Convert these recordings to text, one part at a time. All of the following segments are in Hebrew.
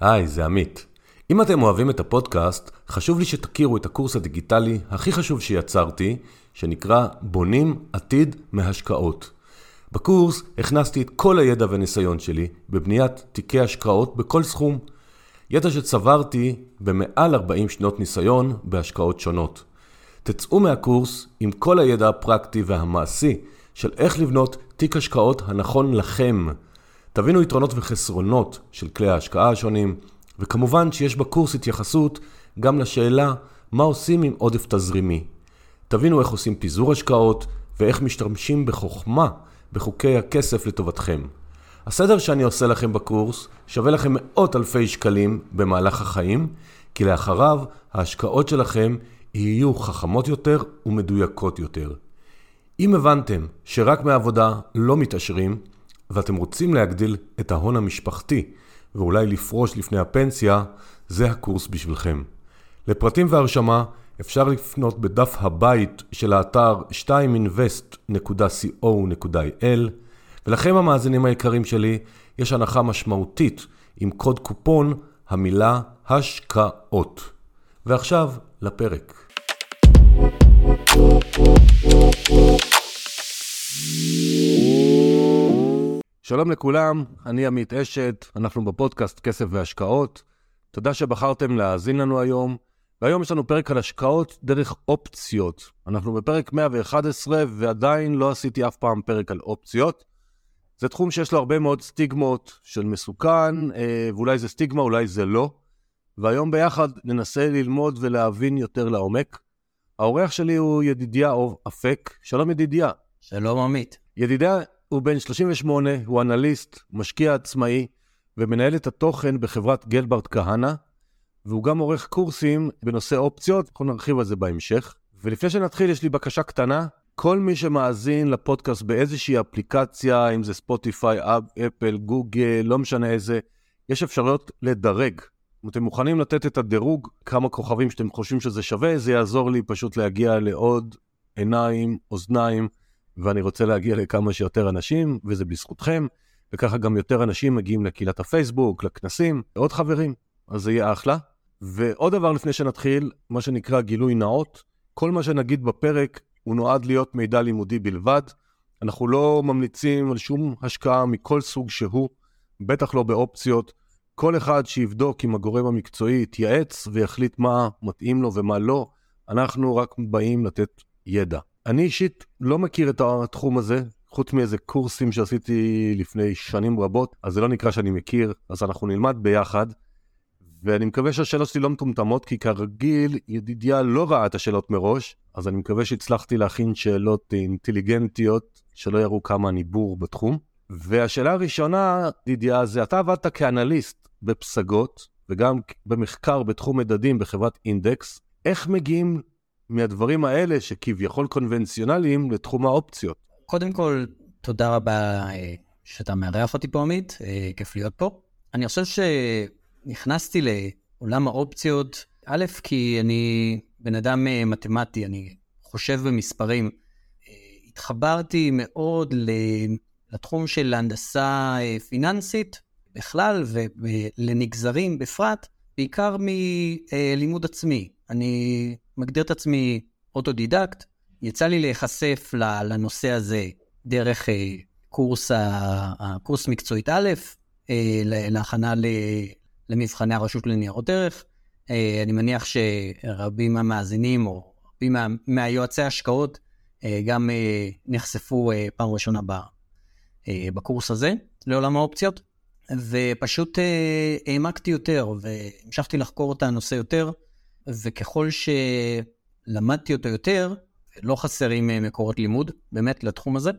היי, זה עמית. אם אתם אוהבים את הפודקאסט, חשוב לי שתכירו את הקורס הדיגיטלי הכי חשוב שיצרתי, שנקרא בונים עתיד מהשקעות. בקורס הכנסתי את כל הידע והניסיון שלי בבניית תיקי השקעות בכל סכום. ידע שצברתי במעל 40 שנות ניסיון בהשקעות שונות. תצאו מהקורס עם כל הידע הפרקטי והמעשי של איך לבנות תיק השקעות הנכון לכם. תבינו יתרונות וחסרונות של כלי ההשקעה השונים, וכמובן שיש בקורס התייחסות גם לשאלה מה עושים עם עודף תזרימי. תבינו איך עושים פיזור השקעות ואיך משתמשים בחוכמה בחוקי הכסף לטובתכם. הסדר שאני עושה לכם בקורס שווה לכם מאות אלפי שקלים במהלך החיים, כי לאחריו ההשקעות שלכם יהיו חכמות יותר ומדויקות יותר. אם הבנתם שרק מעבודה לא מתעשרים, ואתם רוצים להגדיל את ההון המשפחתי ואולי לפרוש לפני הפנסיה, זה הקורס בשבילכם. לפרטים והרשמה אפשר לפנות בדף הבית של האתר 2invest.co.il ולכם המאזינים היקרים שלי, יש הנחה משמעותית עם קוד קופון המילה השקעות. ועכשיו לפרק. שלום לכולם, אני עמית אשת, אנחנו בפודקאסט כסף והשקעות. תודה שבחרתם להאזין לנו היום, והיום יש לנו פרק על השקעות דרך אופציות. אנחנו בפרק 111 ועדיין לא עשיתי אף פעם פרק על אופציות. זה תחום שיש לו הרבה מאוד סטיגמות של מסוכן, אה, ואולי זה סטיגמה, אולי זה לא. והיום ביחד ננסה ללמוד ולהבין יותר לעומק. האורח שלי הוא ידידיה אוב אפק. שלום ידידיה. שלום עמית. ידידיה הוא בן 38, הוא אנליסט, משקיע עצמאי ומנהל את התוכן בחברת גלברט כהנא, והוא גם עורך קורסים בנושא אופציות, אנחנו נרחיב על זה בהמשך. ולפני שנתחיל, יש לי בקשה קטנה. כל מי שמאזין לפודקאסט באיזושהי אפליקציה, אם זה ספוטיפיי, אפל, גוגל, לא משנה איזה, יש אפשרויות לדרג. אם אתם מוכנים לתת את הדירוג, כמה כוכבים שאתם חושבים שזה שווה, זה יעזור לי פשוט להגיע לעוד עיניים, אוזניים, ואני רוצה להגיע לכמה שיותר אנשים, וזה בזכותכם, וככה גם יותר אנשים מגיעים לקהילת הפייסבוק, לכנסים, עוד חברים, אז זה יהיה אחלה. ועוד דבר לפני שנתחיל, מה שנקרא גילוי נאות, כל מה שנגיד בפרק הוא נועד להיות מידע לימודי בלבד. אנחנו לא ממליצים על שום השקעה מכל סוג שהוא, בטח לא באופציות. כל אחד שיבדוק עם הגורם המקצועי, יתייעץ ויחליט מה מתאים לו ומה לא. אנחנו רק באים לתת ידע. אני אישית לא מכיר את התחום הזה, חוץ מאיזה קורסים שעשיתי לפני שנים רבות, אז זה לא נקרא שאני מכיר, אז אנחנו נלמד ביחד. ואני מקווה שהשאלות שלי לא מטומטמות, כי כרגיל, ידידיה לא ראה את השאלות מראש, אז אני מקווה שהצלחתי להכין שאלות אינטליגנטיות, שלא יראו כמה אני בור בתחום. והשאלה הראשונה, ידידיה, זה אתה עבדת כאנליסט בפסגות, וגם במחקר בתחום מדדים בחברת אינדקס. איך מגיעים מהדברים האלה, שכביכול קונבנציונליים, לתחום האופציות? קודם כל, תודה רבה אה, שאתה מארח אותי פה, עמית, אה, כיף להיות פה. אני חושב שנכנסתי לעולם האופציות, א', כי אני בן אדם אה, מתמטי, אני חושב במספרים. התחברתי מאוד לתחום של הנדסה פיננסית בכלל ולנגזרים בפרט, בעיקר מלימוד עצמי. אני מגדיר את עצמי אוטודידקט. יצא לי להיחשף לנושא הזה דרך אה, קורס, קורס מקצועית א', אה, להכנה למבחני הרשות לניירות ערך. אה, אני מניח שרבים מהמאזינים או רבים מהיועצי ההשקעות גם נחשפו פעם ראשונה בקורס הזה לעולם האופציות, ופשוט העמקתי יותר והמשכתי לחקור את הנושא יותר. וככל שלמדתי אותו יותר, לא חסרים אה, מקורות לימוד, באמת, לתחום הזה.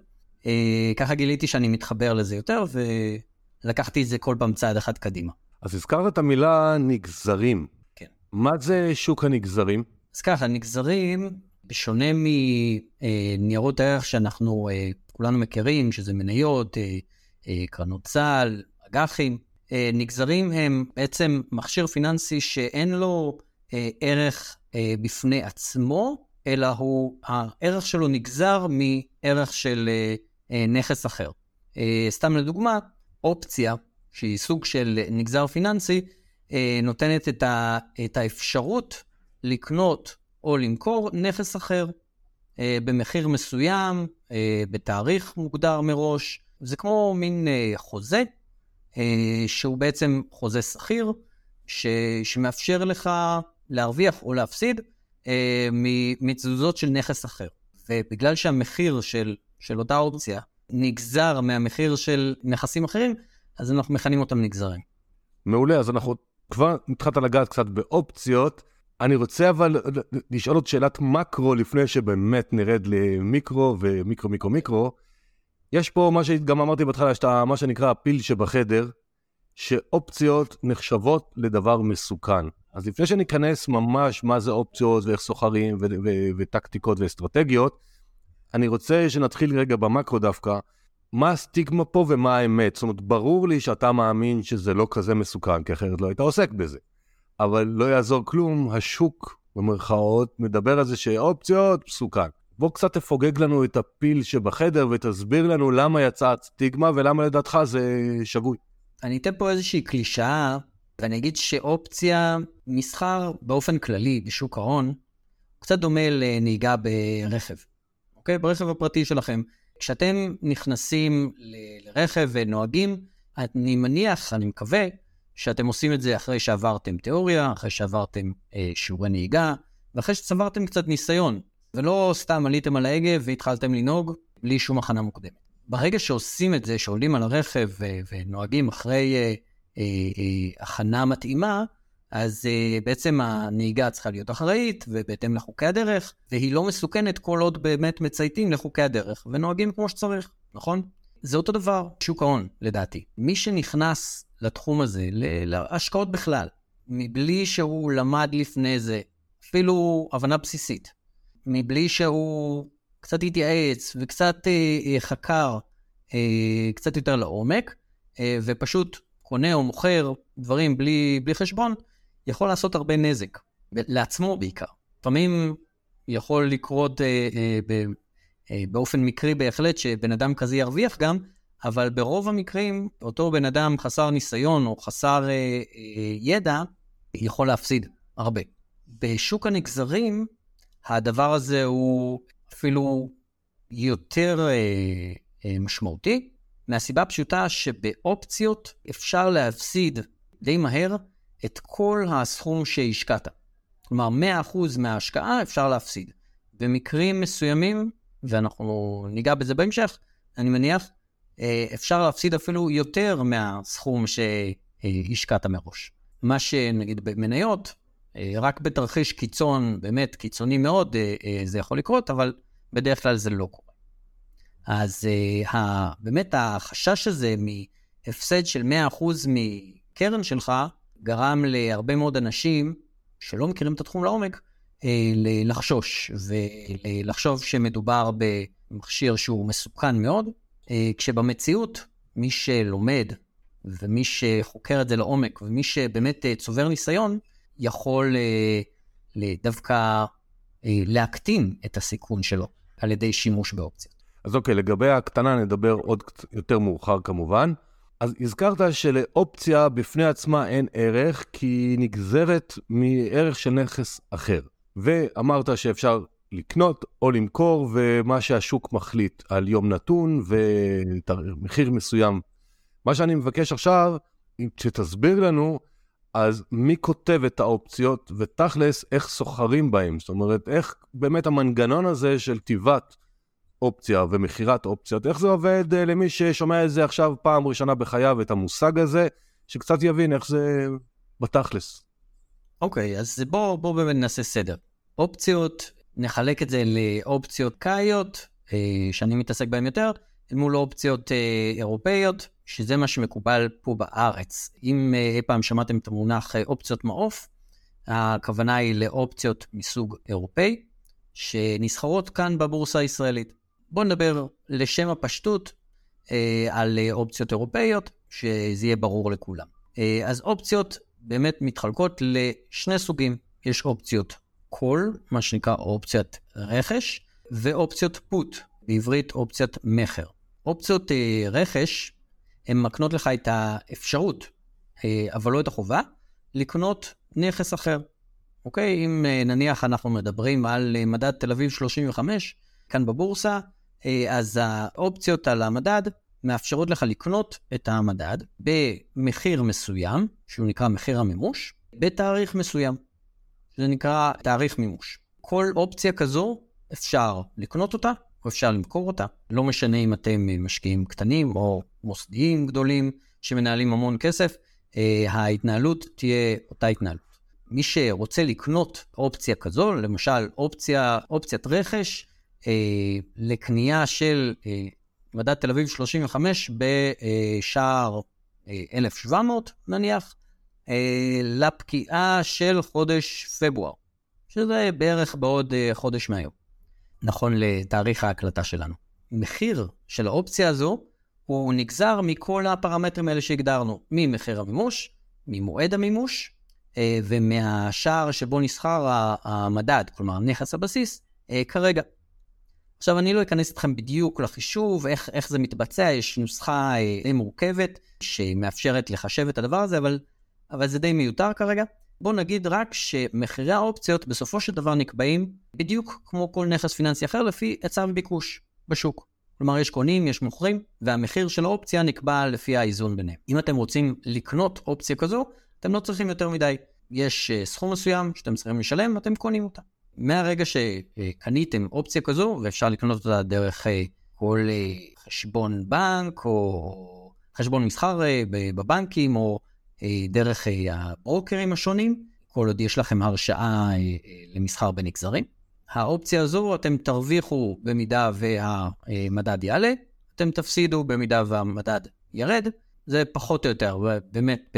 אה, ככה גיליתי שאני מתחבר לזה יותר, ולקחתי את זה כל פעם צעד אחד קדימה. אז הזכרת את המילה נגזרים. כן. מה זה שוק הנגזרים? אז ככה, נגזרים, בשונה מניירות הערך שאנחנו כולנו מכירים, שזה מניות, קרנות צה"ל, אג"חים, נגזרים הם בעצם מכשיר פיננסי שאין לו אה, ערך אה, בפני עצמו, אלא הוא, הערך שלו נגזר מערך של אה, אה, נכס אחר. אה, סתם לדוגמה, אופציה, שהיא סוג של נגזר פיננסי, אה, נותנת את, ה, את האפשרות לקנות או למכור נכס אחר אה, במחיר מסוים, אה, בתאריך מוגדר מראש. זה כמו מין אה, חוזה, אה, שהוא בעצם חוזה שכיר, ש, שמאפשר לך להרוויח או להפסיד אה, מתזוזות של נכס אחר. ובגלל שהמחיר של, של אותה אופציה נגזר מהמחיר של נכסים אחרים, אז אנחנו מכנים אותם נגזרים. מעולה, אז אנחנו כבר התחלת לגעת קצת באופציות. אני רוצה אבל לשאול עוד שאלת מקרו לפני שבאמת נרד למיקרו ומיקרו, מיקרו, מיקרו. יש פה מה שגם אמרתי בהתחלה, יש מה שנקרא הפיל שבחדר, שאופציות נחשבות לדבר מסוכן. אז לפני שניכנס ממש מה זה אופציות ואיך סוחרים ו- ו- וטקטיקות ואסטרטגיות, אני רוצה שנתחיל רגע במקרו דווקא. מה הסטיגמה פה ומה האמת? זאת אומרת, ברור לי שאתה מאמין שזה לא כזה מסוכן, כי אחרת לא היית עוסק בזה. אבל לא יעזור כלום, השוק, במרכאות, מדבר על זה שאופציות, מסוכן. בוא קצת תפוגג לנו את הפיל שבחדר ותסביר לנו למה יצאה הסטיגמה ולמה לדעתך זה שגוי. אני אתן פה איזושהי קלישאה, ואני אגיד שאופציה, מסחר באופן כללי בשוק ההון, קצת דומה לנהיגה ברכב, אוקיי? ברכב הפרטי שלכם. כשאתם נכנסים ל- לרכב ונוהגים, אני מניח, אני מקווה, שאתם עושים את זה אחרי שעברתם תיאוריה, אחרי שעברתם אה, שיעורי נהיגה, ואחרי שצברתם קצת ניסיון, ולא סתם עליתם על ההגה והתחלתם לנהוג בלי שום הכנה מוקדמת. ברגע שעושים את זה, שעולים על הרכב ו- ונוהגים אחרי אה, אה, אה, הכנה מתאימה, אז אה, בעצם הנהיגה צריכה להיות אחראית ובהתאם לחוקי הדרך, והיא לא מסוכנת כל עוד באמת מצייתים לחוקי הדרך ונוהגים כמו שצריך, נכון? זה אותו דבר, שוק ההון, לדעתי. מי שנכנס לתחום הזה, להשקעות בכלל, מבלי שהוא למד לפני זה אפילו הבנה בסיסית, מבלי שהוא קצת התייעץ וקצת אה, אה, חקר אה, קצת יותר לעומק, אה, ופשוט קונה או מוכר דברים בלי, בלי חשבון, יכול לעשות הרבה נזק, לעצמו בעיקר. לפעמים יכול לקרות אה, אה, ב, אה, באופן מקרי בהחלט שבן אדם כזה ירוויח גם, אבל ברוב המקרים אותו בן אדם חסר ניסיון או חסר אה, אה, ידע יכול להפסיד הרבה. בשוק הנגזרים הדבר הזה הוא אפילו יותר אה, אה, משמעותי, מהסיבה הפשוטה שבאופציות אפשר להפסיד די מהר את כל הסכום שהשקעת. כלומר, 100% מההשקעה אפשר להפסיד. במקרים מסוימים, ואנחנו ניגע בזה בהמשך, אני מניח, אה, אפשר להפסיד אפילו יותר מהסכום שהשקעת מראש. מה שנגיד במניות, אה, רק בתרחיש קיצון, באמת קיצוני מאוד, אה, זה יכול לקרות, אבל בדרך כלל זה לא קורה. אז באמת החשש הזה מהפסד של 100% מקרן שלך, גרם להרבה מאוד אנשים שלא מכירים את התחום לעומק, לחשוש ולחשוב שמדובר במכשיר שהוא מסוכן מאוד, אה, כשבמציאות, מי שלומד ומי שחוקר את זה לעומק ומי שבאמת אה, צובר ניסיון, יכול אה, דווקא להקטין את הסיכון שלו על ידי שימוש באופציות. אז אוקיי, לגבי ההקטנה נדבר עוד יותר מאוחר כמובן. אז הזכרת שלאופציה בפני עצמה אין ערך, כי היא נגזרת מערך של נכס אחר. ואמרת שאפשר לקנות או למכור, ומה שהשוק מחליט על יום נתון ומחיר מסוים. מה שאני מבקש עכשיו, שתסביר לנו, אז מי כותב את האופציות, ותכלס, איך סוחרים בהם? זאת אומרת, איך באמת המנגנון הזה של כתיבת אופציה ומכירת אופציות, איך זה עובד uh, למי ששומע את זה עכשיו פעם ראשונה בחייו, את המושג הזה, שקצת יבין איך זה בתכלס. אוקיי, okay, אז בואו בוא באמת נעשה סדר. אופציות נחלק את זה לאופציות קאיות, אה, שאני מתעסק בהן יותר, מול אופציות אה, אירופאיות, שזה מה שמקובל פה בארץ. אם אה, אי פעם שמעתם את המונח אופציות מעוף, הכוונה היא לאופציות מסוג אירופאי, שנסחרות כאן בבורסה הישראלית. בואו נדבר לשם הפשטות על אופציות אירופאיות, שזה יהיה ברור לכולם. אז אופציות באמת מתחלקות לשני סוגים. יש אופציות call, מה שנקרא אופציית רכש, ואופציות put, בעברית אופציית מכר. אופציות uh, רכש, הן מקנות לך את האפשרות, uh, אבל לא את החובה, לקנות נכס אחר. אוקיי? אם אה, נניח אנחנו מדברים על אה, מדד תל אביב 35, כאן בבורסה, אה, אז האופציות על המדד מאפשרות לך לקנות את המדד במחיר מסוים, שהוא נקרא מחיר המימוש, בתאריך מסוים, שזה נקרא תאריך מימוש. כל אופציה כזו, אפשר לקנות אותה, או אפשר למכור אותה. לא משנה אם אתם משקיעים קטנים או מוסדיים גדולים שמנהלים המון כסף, ההתנהלות תהיה אותה התנהלות. מי שרוצה לקנות אופציה כזו, למשל אופציה, אופציית רכש אה, לקנייה של אה, מדד תל אביב 35 בשער אה, 1700 נניח, אה, לפקיעה של חודש פברואר, שזה בערך בעוד אה, חודש מהיום, נכון לתאריך ההקלטה שלנו. מחיר של האופציה הזו הוא נגזר מכל הפרמטרים האלה שהגדרנו, ממחיר המימוש, ממועד המימוש, אה, ומהשער שבו נסחר המדד, כלומר נכס הבסיס, אה, כרגע. עכשיו, אני לא אכנס אתכם בדיוק לחישוב, איך, איך זה מתבצע, יש נוסחה אה, די מורכבת שמאפשרת לחשב את הדבר הזה, אבל, אבל זה די מיותר כרגע. בואו נגיד רק שמחירי האופציות בסופו של דבר נקבעים בדיוק כמו כל נכס פיננסי אחר, לפי היצע וביקוש בשוק. כלומר, יש קונים, יש מוכרים, והמחיר של האופציה נקבע לפי האיזון ביניהם. אם אתם רוצים לקנות אופציה כזו, אתם לא צריכים יותר מדי. יש uh, סכום מסוים שאתם צריכים לשלם, אתם קונים אותה. מהרגע שקניתם אופציה כזו, ואפשר לקנות אותה דרך uh, כל uh, חשבון בנק, או חשבון מסחר uh, בבנקים, או דרך הברוקרים השונים, כל עוד יש לכם הרשאה למסחר בנגזרים. האופציה הזו, אתם תרוויחו במידה והמדד יעלה, אתם תפסידו במידה והמדד ירד. זה פחות או יותר, באמת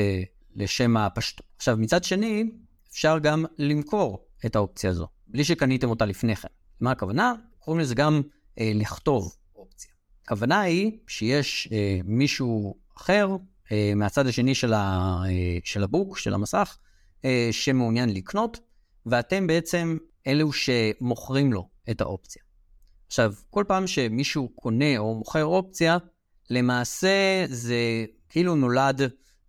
לשם הפשטות. עכשיו, מצד שני, אפשר גם למכור את האופציה הזו, בלי שקניתם אותה לפני כן. מה הכוונה? קוראים לזה גם אה, לכתוב אופציה. הכוונה היא שיש אה, מישהו אחר אה, מהצד השני של, ה, אה, של הבוק, של המסך, אה, שמעוניין לקנות, ואתם בעצם אלו שמוכרים לו את האופציה. עכשיו, כל פעם שמישהו קונה או מוכר אופציה, למעשה זה כאילו נולד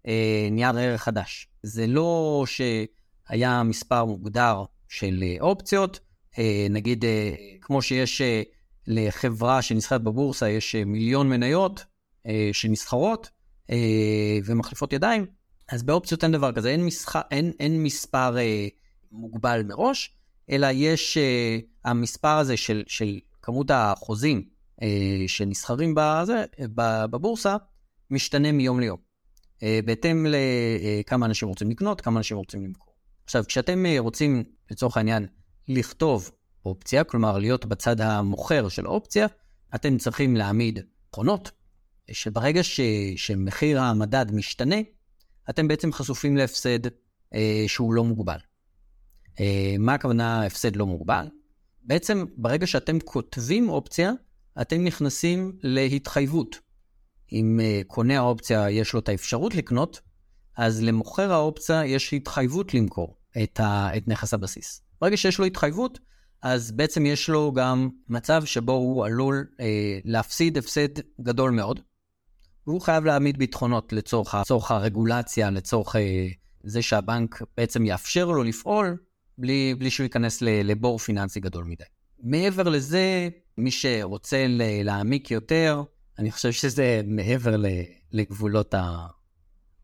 אה, נייר ערך חדש. זה לא שהיה מספר מוגדר של אה, אופציות, אה, נגיד אה, כמו שיש לחברה שנסחרת בבורסה, יש מיליון מניות שנסחרות ומחליפות ידיים, אז באופציות אין דבר כזה, אין, מסח... אין, אין מספר מוגבל מראש, אלא יש המספר הזה של, של כמות החוזים שנסחרים בזה, בבורסה, משתנה מיום ליום. בהתאם לכמה אנשים רוצים לקנות, כמה אנשים רוצים למכור. עכשיו, כשאתם אה, רוצים, לצורך העניין, לכתוב אופציה, כלומר להיות בצד המוכר של האופציה, אתם צריכים להעמיד מכונות, שברגע ש, שמחיר המדד משתנה, אתם בעצם חשופים להפסד אה, שהוא לא מוגבל. אה, מה הכוונה הפסד לא מוגבל? בעצם ברגע שאתם כותבים אופציה, אתם נכנסים להתחייבות. אם uh, קונה האופציה יש לו את האפשרות לקנות, אז למוכר האופציה יש התחייבות למכור את, ה, את נכס הבסיס. ברגע שיש לו התחייבות, אז בעצם יש לו גם מצב שבו הוא עלול אה, להפסיד הפסד גדול מאוד, והוא חייב להעמיד ביטחונות לצורך, לצורך הרגולציה, לצורך אה, זה שהבנק בעצם יאפשר לו לפעול בלי, בלי שהוא ייכנס לבור פיננסי גדול מדי. מעבר לזה, מי שרוצה להעמיק יותר, אני חושב שזה מעבר לגבולות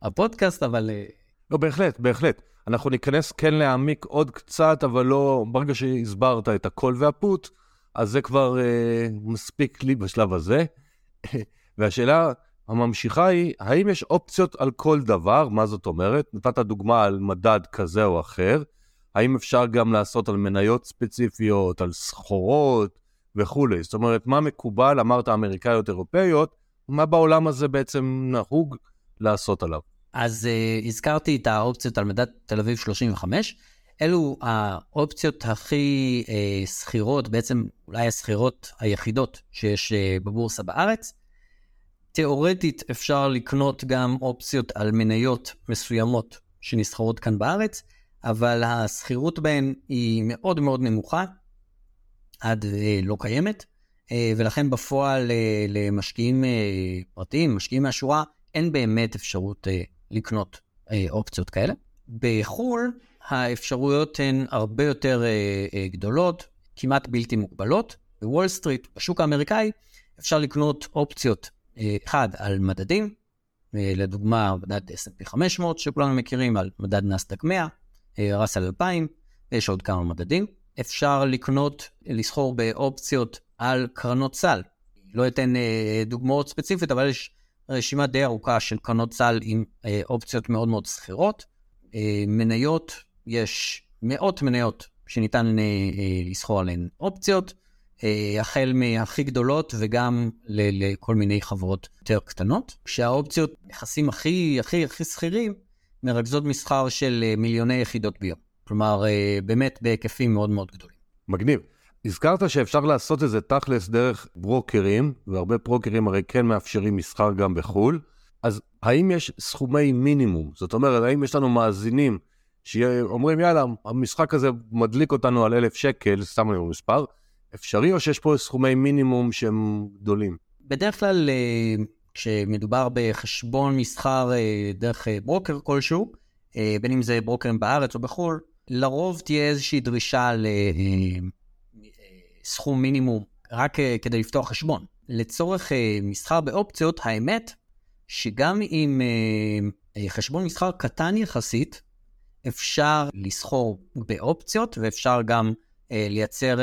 הפודקאסט, אבל... אה, לא, בהחלט, בהחלט. אנחנו ניכנס כן להעמיק עוד קצת, אבל לא, ברגע שהסברת את הכל והפוט, אז זה כבר אה, מספיק לי בשלב הזה. והשאלה הממשיכה היא, האם יש אופציות על כל דבר? מה זאת אומרת? נתת דוגמה על מדד כזה או אחר. האם אפשר גם לעשות על מניות ספציפיות, על סחורות, וכולי. זאת אומרת, מה מקובל, אמרת אמריקאיות אירופאיות, מה בעולם הזה בעצם נהוג לעשות עליו? אז uh, הזכרתי את האופציות על מדד תל אביב 35. אלו האופציות הכי uh, שכירות, בעצם אולי השכירות היחידות שיש uh, בבורסה בארץ. תיאורטית אפשר לקנות גם אופציות על מניות מסוימות שנסחרות כאן בארץ, אבל השכירות בהן היא מאוד מאוד נמוכה, עד אה, לא קיימת, אה, ולכן בפועל אה, למשקיעים פרטיים, משקיעים מהשורה, אין באמת אפשרות לקנות אופציות כאלה. בחו"ל האפשרויות הן הרבה יותר אה, אה, גדולות, כמעט בלתי מוגבלות. בוול סטריט, בשוק האמריקאי, אפשר לקנות אופציות, אה, אחד, על מדדים, אה, לדוגמה, מדד S&P 500 שכולנו מכירים, על מדד נסדק 100, אה, ראסל 2000, ויש עוד כמה מדדים. אפשר לקנות, לסחור באופציות על קרנות סל. לא אתן אה, דוגמאות ספציפיות, אבל יש רשימה די ארוכה של קרנות סל עם אה, אופציות מאוד מאוד שכירות. אה, מניות, יש מאות מניות שניתן אה, אה, לסחור עליהן אופציות, אה, החל מהכי גדולות וגם ל- לכל מיני חברות יותר קטנות, כשהאופציות, נכסים הכי הכי הכי שכירים, מרכזות מסחר של אה, מיליוני יחידות ביום. כלומר, אה, באמת בהיקפים מאוד מאוד גדולים. מגניב. הזכרת שאפשר לעשות את זה תכלס דרך ברוקרים, והרבה ברוקרים הרי כן מאפשרים מסחר גם בחו"ל, אז האם יש סכומי מינימום? זאת אומרת, האם יש לנו מאזינים שאומרים, יאללה, המשחק הזה מדליק אותנו על אלף שקל, סתם אני מספר, אפשרי או שיש פה סכומי מינימום שהם גדולים? בדרך כלל, אה, כשמדובר בחשבון מסחר אה, דרך אה, ברוקר כלשהו, בין אם זה ברוקרים בארץ או בחו"ל, לרוב תהיה איזושהי דרישה לסכום מינימום רק כדי לפתוח חשבון. לצורך מסחר באופציות, האמת שגם עם חשבון מסחר קטן יחסית, אפשר לסחור באופציות ואפשר גם לייצר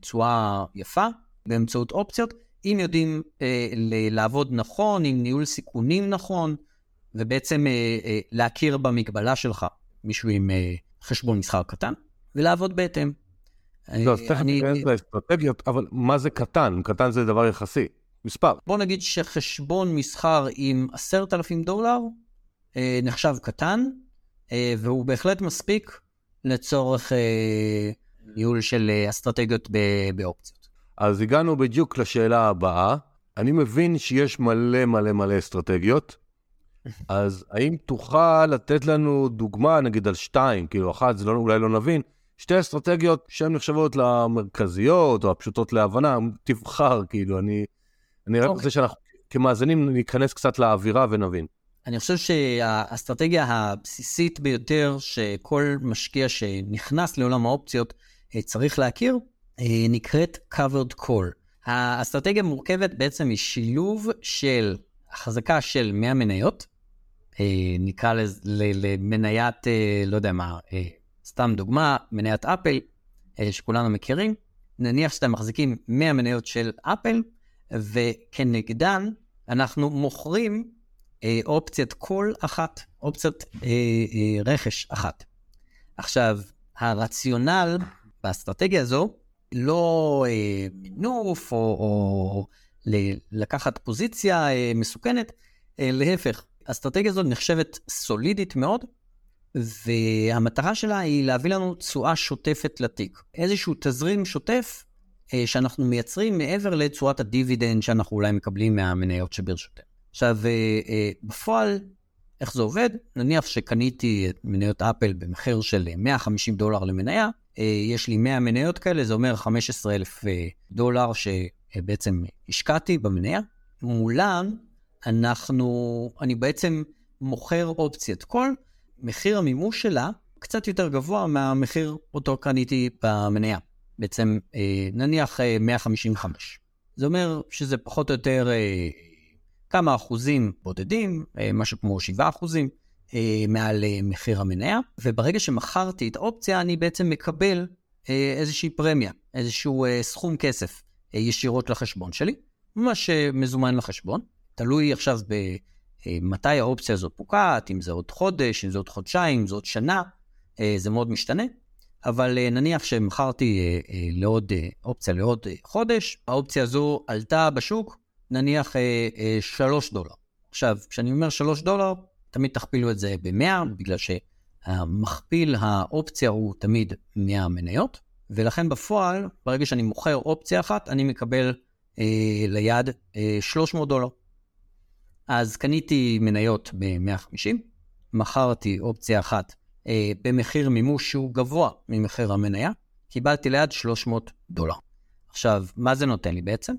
תשואה יפה באמצעות אופציות, אם יודעים לעבוד נכון, עם ניהול סיכונים נכון, ובעצם להכיר במגבלה שלך, מישהו עם חשבון מסחר קטן, ולעבוד בהתאם. לא, אז תכף ניכנס לאסטרטגיות, אבל מה זה קטן? קטן זה דבר יחסי. מספר. בוא נגיד שחשבון מסחר עם עשרת אלפים דולר אה, נחשב קטן, אה, והוא בהחלט מספיק לצורך אה, ניהול של אה, אסטרטגיות באופציות. אז הגענו בדיוק לשאלה הבאה. אני מבין שיש מלא מלא מלא אסטרטגיות, אז האם תוכל לתת לנו דוגמה, נגיד על שתיים, כאילו אחת, זה לא, אולי לא נבין, שתי אסטרטגיות שהן נחשבות למרכזיות או הפשוטות להבנה, תבחר, כאילו, אני, אני רק רוצה אוקיי. שאנחנו כמאזינים ניכנס קצת לאווירה ונבין. אני חושב שהאסטרטגיה הבסיסית ביותר שכל משקיע שנכנס לעולם האופציות אה, צריך להכיר, אה, נקראת covered call. האסטרטגיה מורכבת בעצם משילוב של החזקה של 100 מניות, אה, נקרא למניית, לא יודע מה, סתם דוגמה, מניית אפל, שכולנו מכירים, נניח שאתם מחזיקים 100 מניות של אפל, וכנגדן אנחנו מוכרים אה, אופציית קול אחת, אופציית אה, אה, רכש אחת. עכשיו, הרציונל באסטרטגיה הזו, לא אה, מינוף או, או לקחת פוזיציה אה, מסוכנת, אה, להפך, האסטרטגיה הזו נחשבת סולידית מאוד, והמטרה שלה היא להביא לנו תשואה שוטפת לתיק. איזשהו תזרים שוטף אה, שאנחנו מייצרים מעבר לצורת הדיבידנד שאנחנו אולי מקבלים מהמניות שברשותנו. עכשיו, אה, אה, בפועל, איך זה עובד? נניח שקניתי את מניות אפל במחיר של 150 דולר למניה, אה, יש לי 100 מניות כאלה, זה אומר 15,000 דולר שבעצם השקעתי במניה. מולם, אנחנו, אני בעצם מוכר אופציית call, מחיר המימוש שלה קצת יותר גבוה מהמחיר אותו קניתי במניה. בעצם נניח 155. זה אומר שזה פחות או יותר כמה אחוזים בודדים, אה, משהו כמו 7 אחוזים, אה, מעל אה, מחיר המניה, וברגע שמכרתי את האופציה, אני בעצם מקבל איזושהי פרמיה, איזשהו סכום כסף ישירות לחשבון שלי, ממש מזומן לחשבון. תלוי עכשיו במתי האופציה הזאת פוקעת, אם זה עוד חודש, אם זה עוד חודשיים, אם זה עוד שנה, זה מאוד משתנה. אבל נניח שמכרתי לעוד אופציה לעוד חודש, האופציה הזו עלתה בשוק נניח אה, אה, 3 דולר. עכשיו, כשאני אומר 3 דולר, תמיד תכפילו את זה ב-100, בגלל שהמכפיל האופציה הוא תמיד 100 מניות, ולכן בפועל, ברגע שאני מוכר אופציה אחת, אני מקבל אה, ליד אה, 300 דולר. אז קניתי מניות ב-150, מכרתי אופציה אחת אה, במחיר מימוש שהוא גבוה ממחיר המניה, קיבלתי ליד 300 דולר. עכשיו, מה זה נותן לי בעצם?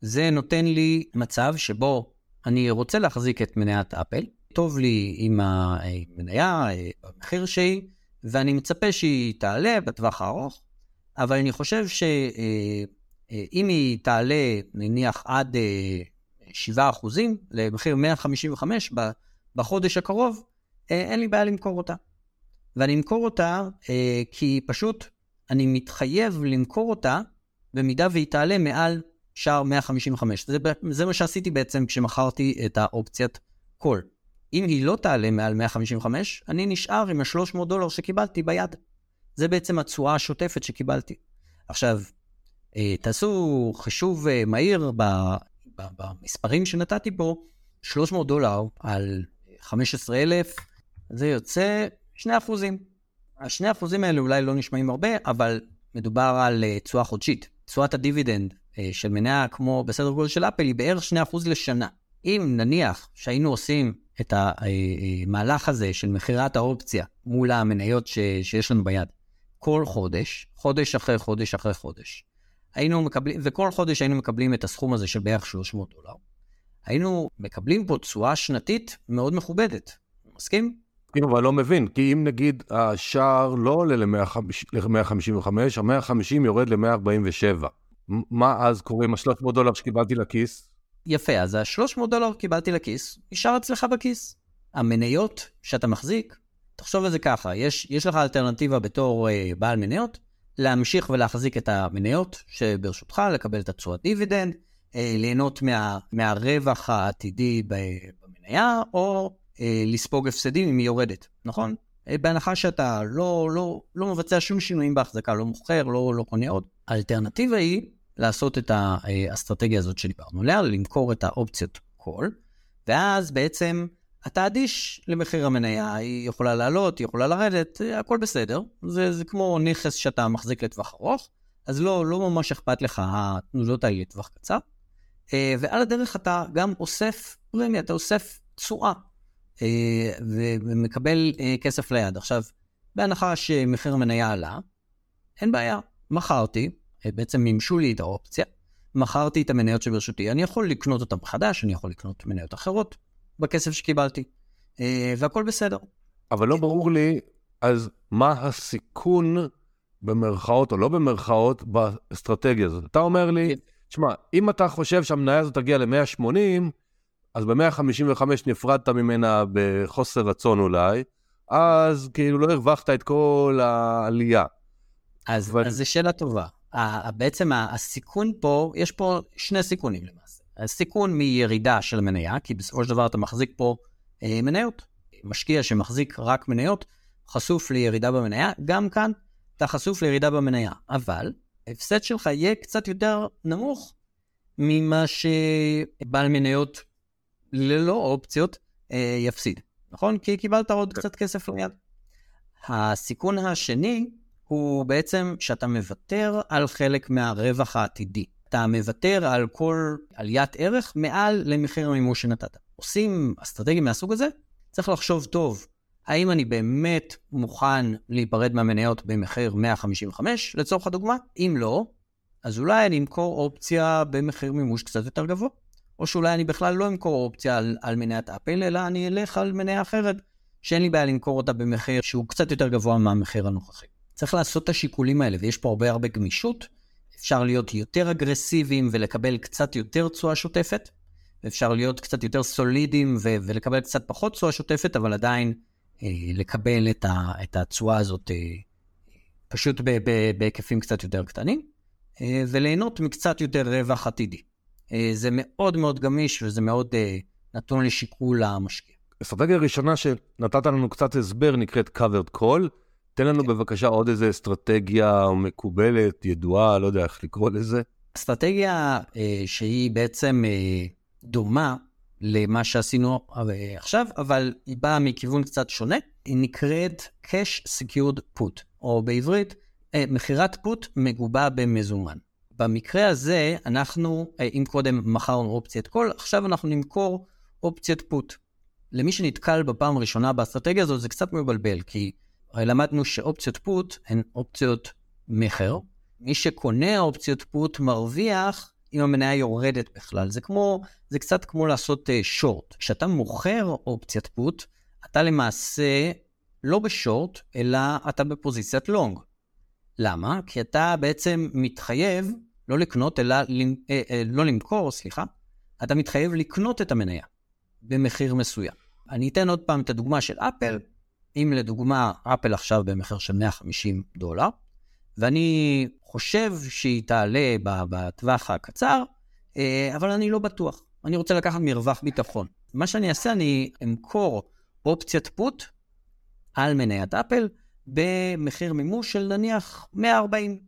זה נותן לי מצב שבו אני רוצה להחזיק את מניית אפל, טוב לי עם המניה, במחיר שהיא, ואני מצפה שהיא תעלה בטווח הארוך, אבל אני חושב שאם היא תעלה, נניח, עד 7 אחוזים, למחיר 155 בחודש הקרוב, אין לי בעיה למכור אותה. ואני אמכור אותה כי פשוט אני מתחייב למכור אותה במידה והיא תעלה מעל שער 155. זה, זה מה שעשיתי בעצם כשמכרתי את האופציית קול. אם היא לא תעלה מעל 155, אני נשאר עם ה-300 דולר שקיבלתי ביד. זה בעצם התשואה השוטפת שקיבלתי. עכשיו, אה, תעשו חישוב אה, מהיר במספרים שנתתי פה, 300 דולר על 15,000, זה יוצא 2 אחוזים. ה-2 אחוזים האלה אולי לא נשמעים הרבה, אבל מדובר על אה, תשואה חודשית. תשואת הדיבידנד אה, של מניה כמו בסדר גודל של אפל היא בערך 2% לשנה. אם נניח שהיינו עושים את המהלך הזה של מכירת האופציה מול המניות ש, שיש לנו ביד כל חודש, חודש אחרי חודש אחרי חודש, היינו מקבלים, וכל חודש היינו מקבלים את הסכום הזה של בערך 300 דולר, היינו מקבלים פה תשואה שנתית מאוד מכובדת. מסכים? כן, אבל לא מבין, כי אם נגיד השער לא עולה ל-155, ה-150 יורד ל-147. מה אז קורה עם ה-300 דולר שקיבלתי לכיס? יפה, אז ה-300 דולר קיבלתי לכיס, נשאר אצלך בכיס. המניות שאתה מחזיק, תחשוב על זה ככה, יש, יש לך אלטרנטיבה בתור אה, בעל מניות, להמשיך ולהחזיק את המניות שברשותך, לקבל את התשואת דיבידנד, אה, ליהנות מה, מהרווח העתידי במניה, או אה, לספוג הפסדים אם היא יורדת, נכון? אה, בהנחה שאתה לא, לא, לא מבצע שום שינויים בהחזקה, לא מוכר, לא, לא קונה עוד. האלטרנטיבה היא לעשות את האסטרטגיה הזאת שדיברנו עליה, למכור את האופציות כל, ואז בעצם אתה אדיש למחיר המניה, היא יכולה לעלות, היא יכולה לרדת, הכל בסדר. זה, זה כמו נכס שאתה מחזיק לטווח ארוך, אז לא, לא ממש אכפת לך התנודות האלה לטווח קצר. אה, ועל הדרך אתה גם אוסף פרמיה, אתה אוסף תשואה, אה, ומקבל אה, כסף ליד. עכשיו, בהנחה שמחיר המניה עלה, אין בעיה, מכרתי, בעצם מימשו לי את האופציה, מכרתי את המניות שברשותי, אני יכול לקנות אותן מחדש, אני יכול לקנות מניות אחרות בכסף שקיבלתי, אה, והכל בסדר. אבל לא ברור לי, אז מה הסיכון, במרכאות או לא במרכאות, באסטרטגיה הזאת? אתה אומר לי, תשמע, אם אתה חושב שהמניה הזאת תגיע ל-180, אז ב-155 נפרדת ממנה בחוסר רצון אולי, אז כאילו לא הרווחת את כל העלייה. אז, אבל... אז זו שאלה טובה. בעצם הסיכון פה, יש פה שני סיכונים למעשה. הסיכון מירידה של מניה, כי בסופו של דבר אתה מחזיק פה אה, מניות. משקיע שמחזיק רק מניות, חשוף לירידה במניה, גם כאן אתה חשוף לירידה במניה. אבל ההפסד שלך יהיה קצת יותר נמוך ממה שבעל מניות ללא אופציות אה, יפסיד, נכון? כי קיבלת עוד כן. קצת כסף ליד. הסיכון השני הוא בעצם שאתה מוותר על חלק מהרווח העתידי. אתה מוותר על כל עליית ערך מעל למחיר המימוש שנתת. עושים אסטרטגיה מהסוג הזה, צריך לחשוב טוב, האם אני באמת מוכן להיפרד מהמניות במחיר 155, לצורך הדוגמה? אם לא, אז אולי אני אמכור אופציה במחיר מימוש קצת יותר גבוה. או שאולי אני בכלל לא אמכור אופציה על, על מניית אפל, אלא אני אלך על מניה אחרת, שאין לי בעיה למכור אותה במחיר שהוא קצת יותר גבוה מהמחיר הנוכחי. צריך לעשות את השיקולים האלה, ויש פה הרבה הרבה גמישות. אפשר להיות יותר אגרסיביים ולקבל קצת יותר תשואה שוטפת, ואפשר להיות קצת יותר סולידיים ו- ולקבל קצת פחות תשואה שוטפת, אבל עדיין אה, לקבל את, ה- את התשואה הזאת אה, פשוט ב- ב- בהיקפים קצת יותר קטנים, אה, וליהנות מקצת יותר רווח עתידי. אה, זה מאוד מאוד גמיש וזה מאוד אה, נתון לשיקול המשקיע. אסטרטגיה ראשונה שנתת לנו קצת הסבר נקראת covered call. תן לנו. בבקשה עוד איזה אסטרטגיה מקובלת, ידועה, לא יודע איך לקרוא לזה. אסטרטגיה אה, שהיא בעצם אה, דומה למה שעשינו אה, עכשיו, אבל היא באה מכיוון קצת שונה, היא נקראת cash secured put, או בעברית, אה, מכירת פוט מגובה במזומן. במקרה הזה, אנחנו, אה, אם קודם מכרנו אופציית קול, עכשיו אנחנו נמכור אופציית פוט. למי שנתקל בפעם הראשונה באסטרטגיה הזאת, זה קצת מבלבל, כי הרי למדנו שאופציות פוט הן אופציות מכר. מי שקונה אופציות פוט מרוויח אם המניה יורדת בכלל. זה כמו, זה קצת כמו לעשות שורט. Uh, כשאתה מוכר אופציית פוט, אתה למעשה לא בשורט, אלא אתה בפוזיציית לונג. למה? כי אתה בעצם מתחייב לא לקנות, אלא, אה, אה, לא למכור, סליחה, אתה מתחייב לקנות את המניה במחיר מסוים. אני אתן עוד פעם את הדוגמה של אפל. אם לדוגמה אפל עכשיו במחיר של 150 דולר, ואני חושב שהיא תעלה בטווח הקצר, אה, אבל אני לא בטוח. אני רוצה לקחת מרווח ביטחון. מה שאני אעשה, אני אמכור אופציית פוט על מניית אפל במחיר מימוש של נניח 140,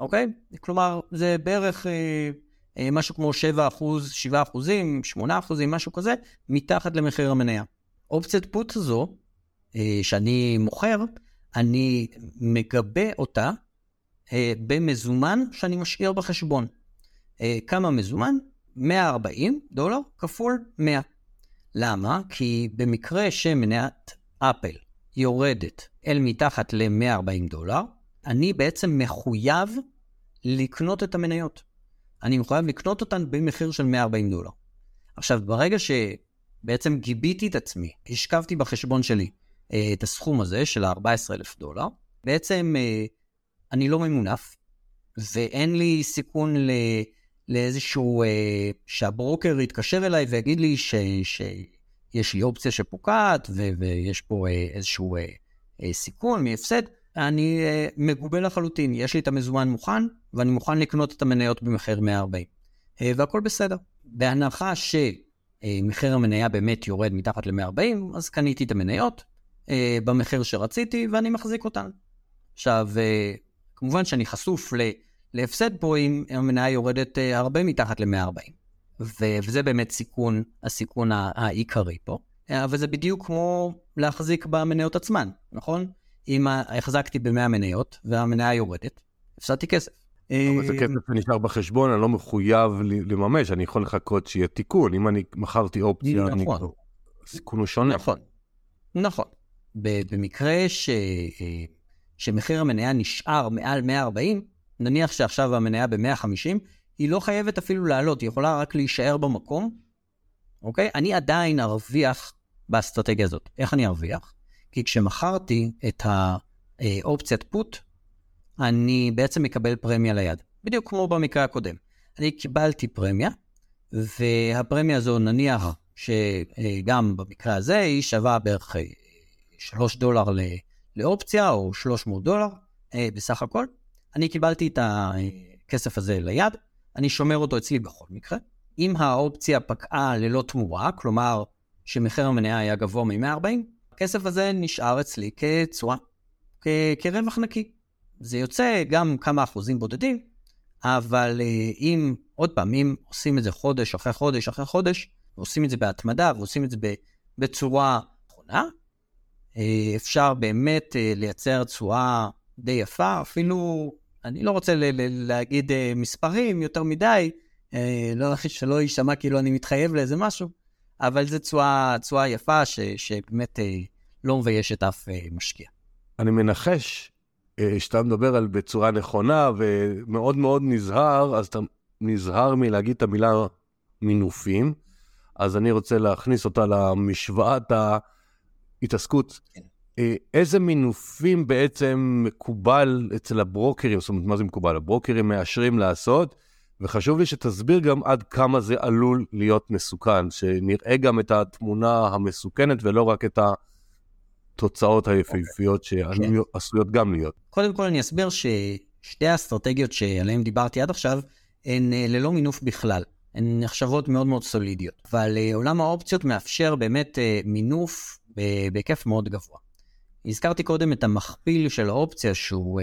אוקיי? כלומר, זה בערך אה, אה, משהו כמו 7 אחוז, 7 אחוזים, 8 אחוזים, משהו כזה, מתחת למחיר המניה. אופציית פוט הזו, שאני מוכר, אני מגבה אותה אה, במזומן שאני משאיר בחשבון. אה, כמה מזומן? 140 דולר כפול 100. למה? כי במקרה שמניית אפל יורדת אל מתחת ל-140 דולר, אני בעצם מחויב לקנות את המניות. אני מחויב לקנות אותן במחיר של 140 דולר. עכשיו, ברגע שבעצם גיביתי את עצמי, השכבתי בחשבון שלי אה, את הסכום הזה של ה-14,000 דולר, בעצם אה, אני לא ממונף, ואין לי סיכון ל... לאיזשהו, אה, שהברוקר יתקשר אליי ויגיד לי ש, שיש לי אופציה שפוקעת ו, ויש פה אה, איזשהו אה, אה, סיכון מהפסד, אני אה, מגובה לחלוטין, יש לי את המזומן מוכן, ואני מוכן לקנות את המניות במחיר 140. אה, והכל בסדר. בהנחה שמחיר המניה באמת יורד מתחת ל-140, אז קניתי את המניות אה, במחיר שרציתי, ואני מחזיק אותן. עכשיו, כמובן שאני חשוף להפסד פה אם המניה יורדת הרבה מתחת ל-140. וזה באמת סיכון, הסיכון העיקרי פה. אבל זה בדיוק כמו להחזיק במניות עצמן, נכון? אם החזקתי ב-100 מניות והמניה יורדת, הפסדתי כסף. אבל זה כסף שנשאר בחשבון, אני לא מחויב לממש, אני יכול לחכות שיהיה תיקון. אם אני מכרתי אופציה, נכון. אני... הסיכון הוא שונה. נכון, נכון. במקרה ש... שמחיר המניה נשאר מעל 140, נניח שעכשיו המניה ב-150, היא לא חייבת אפילו לעלות, היא יכולה רק להישאר במקום, אוקיי? אני עדיין ארוויח באסטרטגיה הזאת. איך אני ארוויח? כי כשמכרתי את האופציית פוט, אני בעצם מקבל פרמיה ליד. בדיוק כמו במקרה הקודם. אני קיבלתי פרמיה, והפרמיה הזו נניח שגם במקרה הזה היא שווה בערך 3 דולר לאופציה, או 300 דולר אה, בסך הכל. אני קיבלתי את הכסף הזה ליד, אני שומר אותו אצלי בכל מקרה. אם האופציה פקעה ללא תמורה, כלומר שמחיר המניה היה גבוה מ-140, הכסף הזה נשאר אצלי כתשואה, כרווח נקי. זה יוצא גם כמה אחוזים בודדים, אבל אה, אם, עוד פעם, אם עושים את זה חודש אחרי חודש אחרי חודש, ועושים את זה בהתמדה ועושים את זה בצורה נכונה, אה, אפשר באמת אה, לייצר תשואה די יפה, אפילו, אני לא רוצה להגיד מספרים יותר מדי, לא שלא יישמע כאילו אני מתחייב לאיזה משהו, אבל זו תשואה יפה ש, שבאמת לא מביישת אף משקיע. אני מנחש שאתה מדבר על בצורה נכונה ומאוד מאוד נזהר, אז אתה נזהר מלהגיד את המילה מינופים, אז אני רוצה להכניס אותה למשוואת ההתעסקות. כן. איזה מינופים בעצם מקובל אצל הברוקרים, זאת אומרת, מה זה מקובל? הברוקרים מאשרים לעשות, וחשוב לי שתסביר גם עד כמה זה עלול להיות מסוכן, שנראה גם את התמונה המסוכנת ולא רק את. התוצאות היפהפיות okay. שעשויות כן. גם להיות. קודם כל אני אסביר ששתי האסטרטגיות שעליהן דיברתי עד עכשיו, הן אה, ללא מינוף בכלל. הן נחשבות מאוד מאוד סולידיות. אבל אה, עולם האופציות מאפשר באמת אה, מינוף בהיקף מאוד גבוה. הזכרתי קודם את המכפיל של האופציה שהוא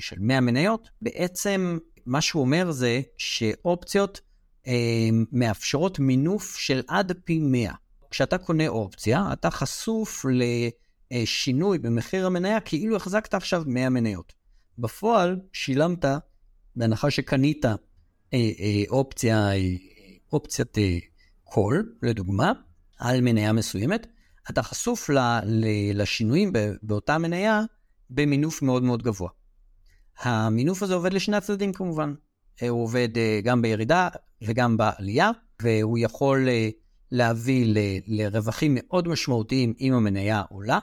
של 100 מניות. בעצם מה שהוא אומר זה שאופציות מאפשרות מינוף של עד פי 100. כשאתה קונה אופציה, אתה חשוף ל... אה, שינוי במחיר המניה כאילו החזקת עכשיו 100 מניות. בפועל שילמת, בהנחה שקנית אה, אה, אופציה, אה, אופציית אה, call, לדוגמה, על מניה מסוימת, אתה חשוף ל, ל, לשינויים באותה מניה במינוף מאוד מאוד גבוה. המינוף הזה עובד לשני הצדדים כמובן. הוא עובד גם בירידה וגם בעלייה, והוא יכול להביא ל, לרווחים מאוד משמעותיים אם המניה עולה,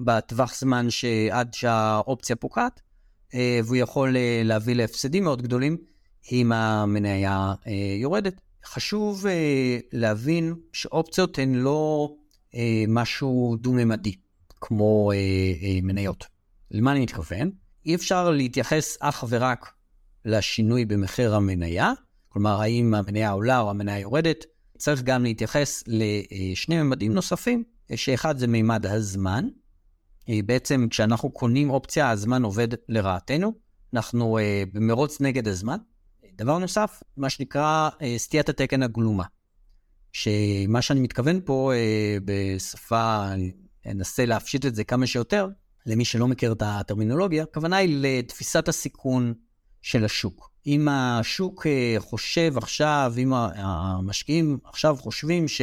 בטווח זמן שעד שהאופציה פוקעת, והוא יכול להביא להפסדים מאוד גדולים אם המניה יורדת. חשוב להבין שאופציות הן לא משהו דו-ממדי, כמו מניות. למה אני מתכוון? אי אפשר להתייחס אך ורק לשינוי במחיר המניה, כלומר, האם המניה עולה או המניה יורדת, צריך גם להתייחס לשני ממדים נוספים, שאחד זה מימד הזמן. בעצם כשאנחנו קונים אופציה, הזמן עובד לרעתנו, אנחנו במרוץ נגד הזמן. דבר נוסף, מה שנקרא סטיית התקן הגלומה. שמה שאני מתכוון פה בשפה, אני אנסה להפשיט את זה כמה שיותר, למי שלא מכיר את הטרמינולוגיה, הכוונה היא לתפיסת הסיכון של השוק. אם השוק אה, חושב עכשיו, אם המשקיעים עכשיו חושבים ש,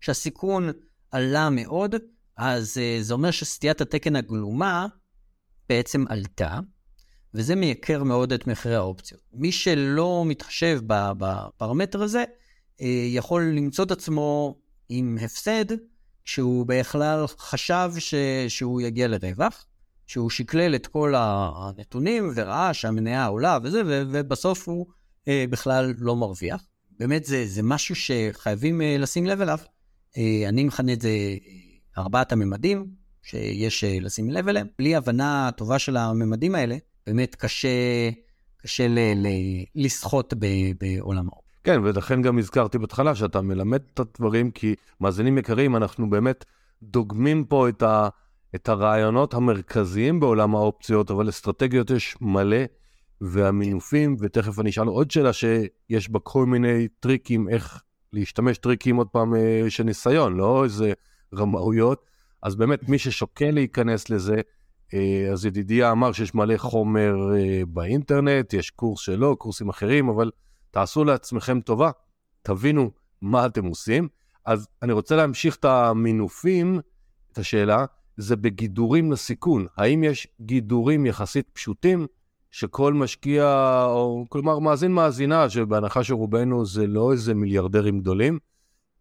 שהסיכון עלה מאוד, אז אה, זה אומר שסטיית התקן הגלומה בעצם עלתה, וזה מייקר מאוד את מחירי האופציות. מי שלא מתחשב בפרמטר הזה, אה, יכול למצוא את עצמו עם הפסד שהוא בכלל חשב ש... שהוא יגיע לרווח, שהוא שקלל את כל הנתונים וראה שהמניה עולה וזה, ו... ובסוף הוא אה, בכלל לא מרוויח. באמת זה, זה משהו שחייבים אה, לשים לב אליו. אה, אני מכנה את זה אה, ארבעת הממדים שיש אה, לשים לב אליהם. בלי הבנה טובה של הממדים האלה, באמת קשה, קשה ל... ל... לסחוט ב... בעולם האופ. כן, ולכן גם הזכרתי בהתחלה שאתה מלמד את הדברים, כי מאזינים יקרים, אנחנו באמת דוגמים פה את, ה, את הרעיונות המרכזיים בעולם האופציות, אבל אסטרטגיות יש מלא, והמינופים, ותכף אני אשאל עוד שאלה שיש בה כל מיני טריקים, איך להשתמש טריקים עוד פעם אה, של ניסיון, לא איזה רמאויות. אז באמת, מי ששוקל להיכנס לזה, אה, אז ידידיה אמר שיש מלא חומר אה, באינטרנט, יש קורס שלו, קורסים אחרים, אבל תעשו לעצמכם טובה, תבינו מה אתם עושים. אז אני רוצה להמשיך את המינופים, את השאלה, זה בגידורים לסיכון. האם יש גידורים יחסית פשוטים שכל משקיע, או כלומר מאזין מאזינה, שבהנחה שרובנו זה לא איזה מיליארדרים גדולים,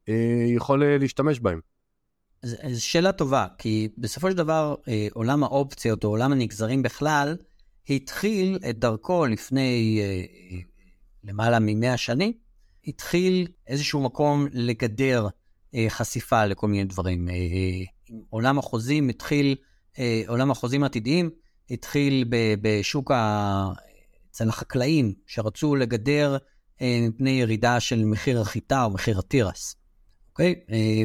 אה, יכול אה, להשתמש בהם? זו שאלה טובה, כי בסופו של דבר אה, עולם האופציות או עולם הנגזרים בכלל, התחיל את דרכו לפני למעלה מ-100 שנים, התחיל איזשהו מקום לגדר אה, חשיפה לכל מיני דברים. אה, אה, עולם החוזים התחיל, אה, עולם החוזים העתידיים התחיל ב, בשוק ה... אצל החקלאים, שרצו לגדר אה, מפני ירידה של מחיר החיטה או מחיר התירס, אוקיי? אה,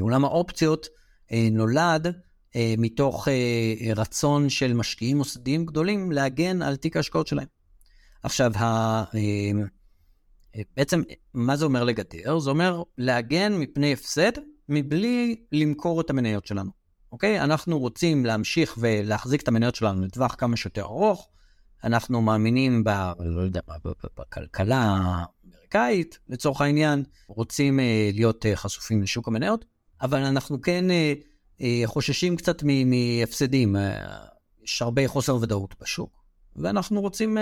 ועולם אה, האופציות אה, נולד אה, מתוך אה, רצון של משקיעים מוסדיים גדולים להגן על תיק ההשקעות שלהם. עכשיו, ה... אה, בעצם, מה זה אומר לגדר? זה אומר להגן מפני הפסד מבלי למכור את המניות שלנו, אוקיי? אנחנו רוצים להמשיך ולהחזיק את המניות שלנו לטווח כמה שיותר ארוך. אנחנו מאמינים ב... לא יודע, בכלכלה האמריקאית, לצורך העניין, רוצים אה, להיות אה, חשופים לשוק המניות, אבל אנחנו כן חוששים קצת מהפסדים. יש הרבה חוסר ודאות בשוק, ואנחנו רוצים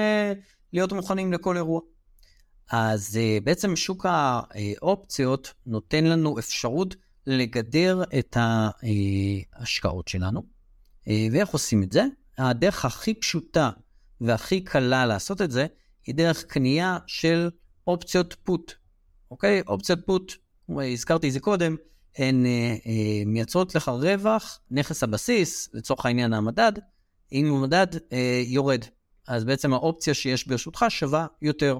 להיות מוכנים לכל אירוע. אז uh, בעצם שוק האופציות נותן לנו אפשרות לגדר את ההשקעות שלנו. Uh, ואיך עושים את זה? הדרך הכי פשוטה והכי קלה לעשות את זה היא דרך קנייה של אופציות פוט. אוקיי? אופציות פוט, הזכרתי את זה קודם, הן מייצרות לך רווח, נכס הבסיס, לצורך העניין המדד, אם המדד יורד. אז בעצם האופציה שיש ברשותך שווה יותר.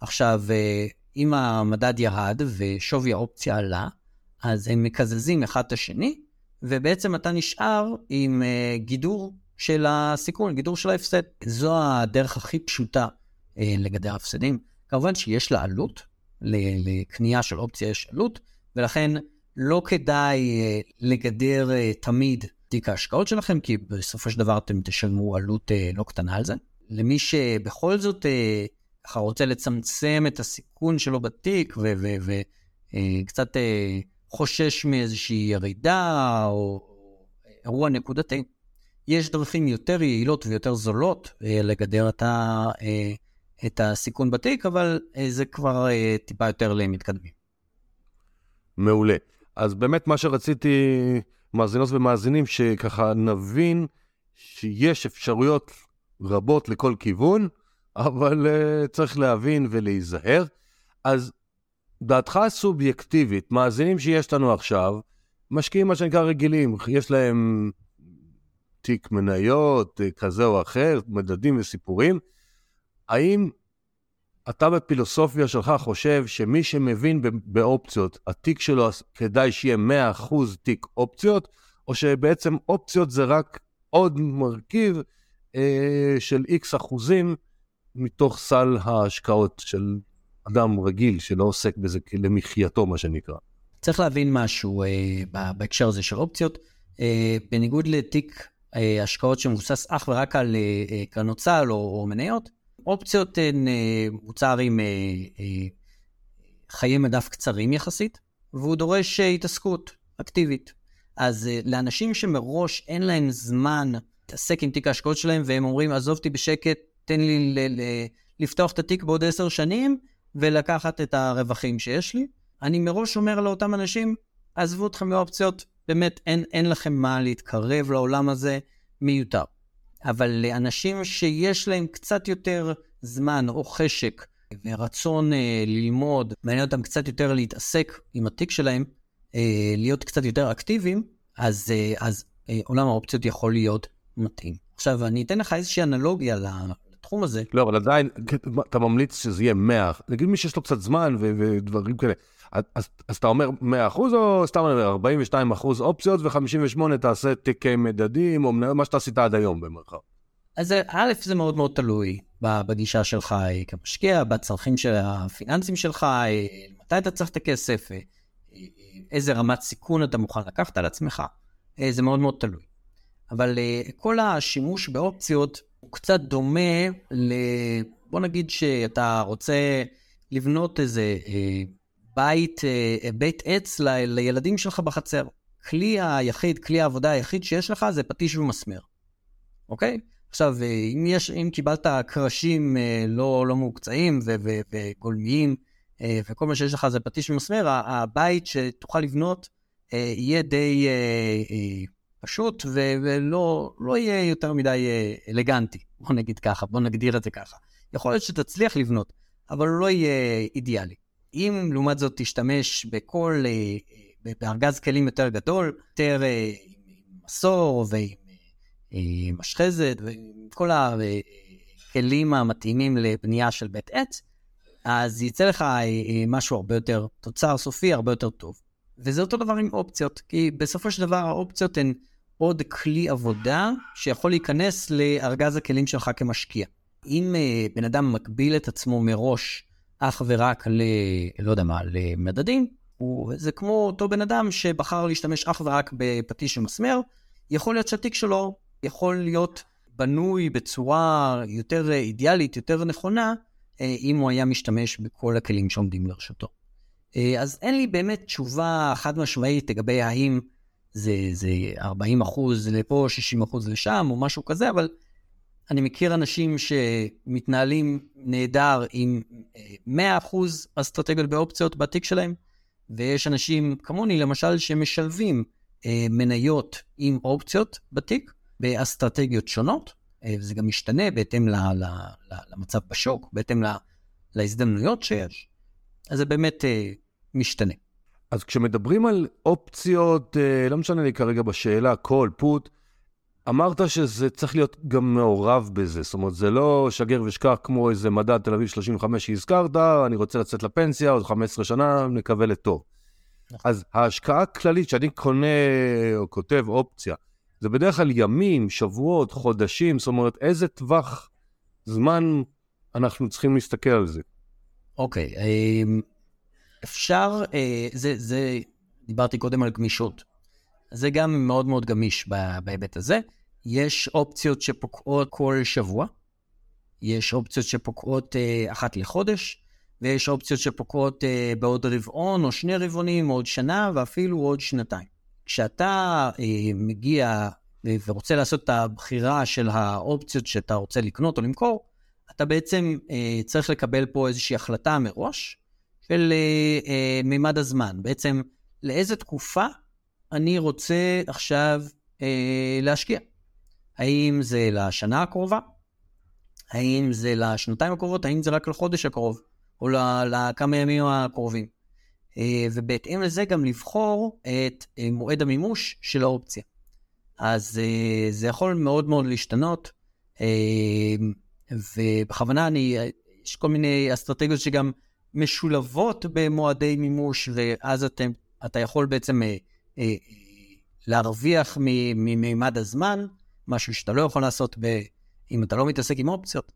עכשיו, אה, אם המדד ירד ושווי האופציה עלה, אז הם מקזזים אחד את השני, ובעצם אתה נשאר עם אה, גידור של הסיכון, גידור של ההפסד. זו הדרך הכי פשוטה אה, לגדר הפסדים. כמובן שיש לה עלות, לקנייה של אופציה יש עלות, ולכן לא כדאי לגדר תמיד תיק ההשקעות שלכם, כי בסופו של דבר אתם תשלמו עלות לא קטנה על זה. למי שבכל זאת אה, רוצה לצמצם את הסיכון שלו בתיק וקצת אה, אה, חושש מאיזושהי ירידה או אירוע נקודתי, יש דרכים יותר יעילות ויותר זולות אה, לגדר את, ה, את הסיכון בתיק, אבל זה כבר טיפה יותר למתקדמים. מעולה. אז באמת מה שרציתי, מאזינות ומאזינים, שככה נבין שיש אפשרויות רבות לכל כיוון, אבל uh, צריך להבין ולהיזהר. אז דעתך הסובייקטיבית, מאזינים שיש לנו עכשיו, משקיעים מה שנקרא רגילים, יש להם תיק מניות אה, כזה או אחר, מדדים וסיפורים. האם אתה בפילוסופיה שלך חושב שמי שמבין באופציות, התיק שלו כדאי שיהיה 100% תיק אופציות, או שבעצם אופציות זה רק עוד מרכיב של איקס אחוזים מתוך סל ההשקעות של אדם רגיל שלא עוסק בזה למחייתו, מה שנקרא. צריך להבין משהו אה, בהקשר הזה של אופציות. אה, בניגוד לתיק אה, השקעות שמבוסס אך ורק על אה, אה, קרנות צה"ל או, או מניות, אופציות הן אה, מוצר עם אה, אה, חיי מדף קצרים יחסית, והוא דורש אה, התעסקות אקטיבית. אז אה, לאנשים שמראש אין להם זמן להתעסק עם תיק ההשקעות שלהם, והם אומרים, עזוב אותי בשקט, תן לי ל- ל- לפתוח את התיק בעוד עשר שנים ולקחת את הרווחים שיש לי. אני מראש אומר לאותם אנשים, עזבו אתכם מאופציות, באמת אין, אין לכם מה להתקרב לעולם הזה, מיותר. אבל לאנשים שיש להם קצת יותר זמן או חשק ורצון אה, ללמוד, מעניין אותם קצת יותר להתעסק עם התיק שלהם, אה, להיות קצת יותר אקטיביים, אז, אה, אז אה, עולם האופציות יכול להיות מתאים. עכשיו, אני אתן לך איזושהי אנלוגיה לתחום הזה. לא, אבל עדיין, אתה ממליץ שזה יהיה 100. נגיד מי שיש לו קצת זמן ודברים כאלה. אז, אז אתה אומר 100% או סתם אני אומר 42% אופציות ו-58 תעשה תיקי מדדים או מה שאתה עשית עד היום במרחב? אז א', זה מאוד מאוד תלוי בגישה שלך כמשקיע, בצרכים של הפיננסים שלך, מתי אתה צריך את הכסף, איזה רמת סיכון אתה מוכן לקחת על עצמך, זה מאוד מאוד תלוי. אבל כל השימוש באופציות הוא קצת דומה ל... בוא נגיד שאתה רוצה לבנות איזה בית, אה, בית עץ ל, לילדים שלך בחצר. כלי היחיד, כלי העבודה היחיד שיש לך זה פטיש ומסמר, אוקיי? עכשיו, אה, אם, יש, אם קיבלת קרשים אה, לא, לא מעוקצעים ו, ו, וגולמיים, וכל מה שיש לך זה פטיש ומסמר, הבית שתוכל לבנות יהיה די פשוט ולא לא יהיה יותר מדי אלגנטי, בוא נגיד ככה, בוא נגדיר את זה ככה. יכול להיות שתצליח לבנות, אבל לא יהיה אידיאלי. אם לעומת זאת תשתמש בכל, אה, בארגז כלים יותר גדול, יותר אה, מסור ועם אה, משחזת ועם כל הכלים המתאימים לבנייה של בית עץ, אז יצא לך משהו הרבה יותר, תוצר סופי הרבה יותר טוב. וזה אותו דבר עם אופציות, כי בסופו של דבר האופציות הן עוד כלי עבודה שיכול להיכנס לארגז הכלים שלך כמשקיע. אם בן אדם מגביל את עצמו מראש אך ורק ל... לא יודע מה, למדדים, הוא, זה כמו אותו בן אדם שבחר להשתמש אך ורק בפטיש ומסמר, יכול להיות שהתיק שלו יכול להיות בנוי בצורה יותר אידיאלית, יותר נכונה, אה, אם הוא היה משתמש בכל הכלים שעומדים לרשותו. אה, אז אין לי באמת תשובה חד משמעית לגבי האם זה, זה 40 אחוז לפה, 60 אחוז לשם, או משהו כזה, אבל אני מכיר אנשים שמתנהלים נהדר עם 100% אה, אסטרטגיות באופציות בתיק שלהם, ויש אנשים כמוני, למשל, שמשלבים אה, מניות עם אופציות בתיק באסטרטגיות שונות, אה, וזה גם משתנה בהתאם ל, ל, ל, למצב בשוק, בהתאם ל, להזדמנויות שיש. אז זה באמת אה, משתנה. אז כשמדברים על אופציות, אה, לא משנה לי כרגע בשאלה, call, put, אמרת שזה צריך להיות גם מעורב בזה, זאת אומרת, זה לא שגר ושכח כמו איזה מדד תל אביב 35 שהזכרת, אני רוצה לצאת לפנסיה, עוד 15 שנה, נקווה לטוב. נכון. אז ההשקעה הכללית שאני קונה או כותב אופציה, זה בדרך כלל ימים, שבועות, חודשים, זאת אומרת, איזה טווח זמן אנחנו צריכים להסתכל על זה? אוקיי, אמ, אפשר, אה, זה, זה, דיברתי קודם על גמישות. זה גם מאוד מאוד גמיש בהיבט הזה. יש אופציות שפוקעות כל שבוע, יש אופציות שפוקעות אה, אחת לחודש, ויש אופציות שפוקעות אה, בעוד רבעון או שני רבעונים, עוד שנה ואפילו עוד שנתיים. כשאתה אה, מגיע ורוצה לעשות את הבחירה של האופציות שאתה רוצה לקנות או למכור, אתה בעצם אה, צריך לקבל פה איזושהי החלטה מראש של אה, אה, מימד הזמן. בעצם, לאיזה תקופה אני רוצה עכשיו אה, להשקיע? האם זה לשנה הקרובה? האם זה לשנתיים הקרובות? האם זה רק לחודש הקרוב? או לכמה ימים הקרובים? אה, ובהתאם לזה גם לבחור את אה, מועד המימוש של האופציה. אז אה, זה יכול מאוד מאוד להשתנות, ובכוונה אני, יש כל מיני אסטרטגיות שגם משולבות במועדי מימוש, ואז אתם, אתה יכול בעצם להרוויח ממימד הזמן, משהו שאתה לא יכול לעשות ב, אם אתה לא מתעסק עם אופציות.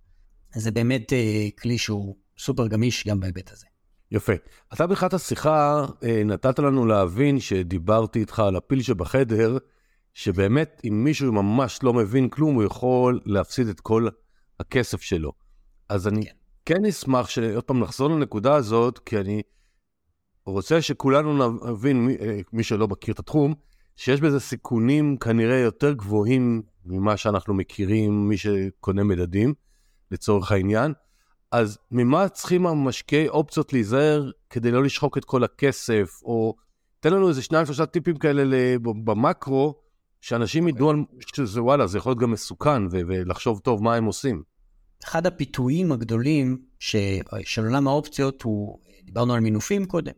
זה באמת כלי שהוא סופר גמיש גם בהיבט הזה. יפה. אתה בתחילת השיחה אה, נתת לנו להבין שדיברתי איתך על הפיל שבחדר, שבאמת, אם מישהו ממש לא מבין כלום, הוא יכול להפסיד את כל הכסף שלו. אז אני כן, כן אשמח שעוד פעם נחזור לנקודה הזאת, כי אני רוצה שכולנו נבין, מי, אה, מי שלא מכיר את התחום, שיש בזה סיכונים כנראה יותר גבוהים ממה שאנחנו מכירים, מי שקונה מדדים, לצורך העניין. אז ממה צריכים המשקיעי אופציות להיזהר כדי לא לשחוק את כל הכסף, או תן לנו איזה שניים שלושה טיפים כאלה במקרו, שאנשים ידעו על שזה וואלה, זה יכול להיות גם מסוכן, ו- ולחשוב טוב מה הם עושים. אחד הפיתויים הגדולים ש... של עולם האופציות הוא, דיברנו על מינופים קודם,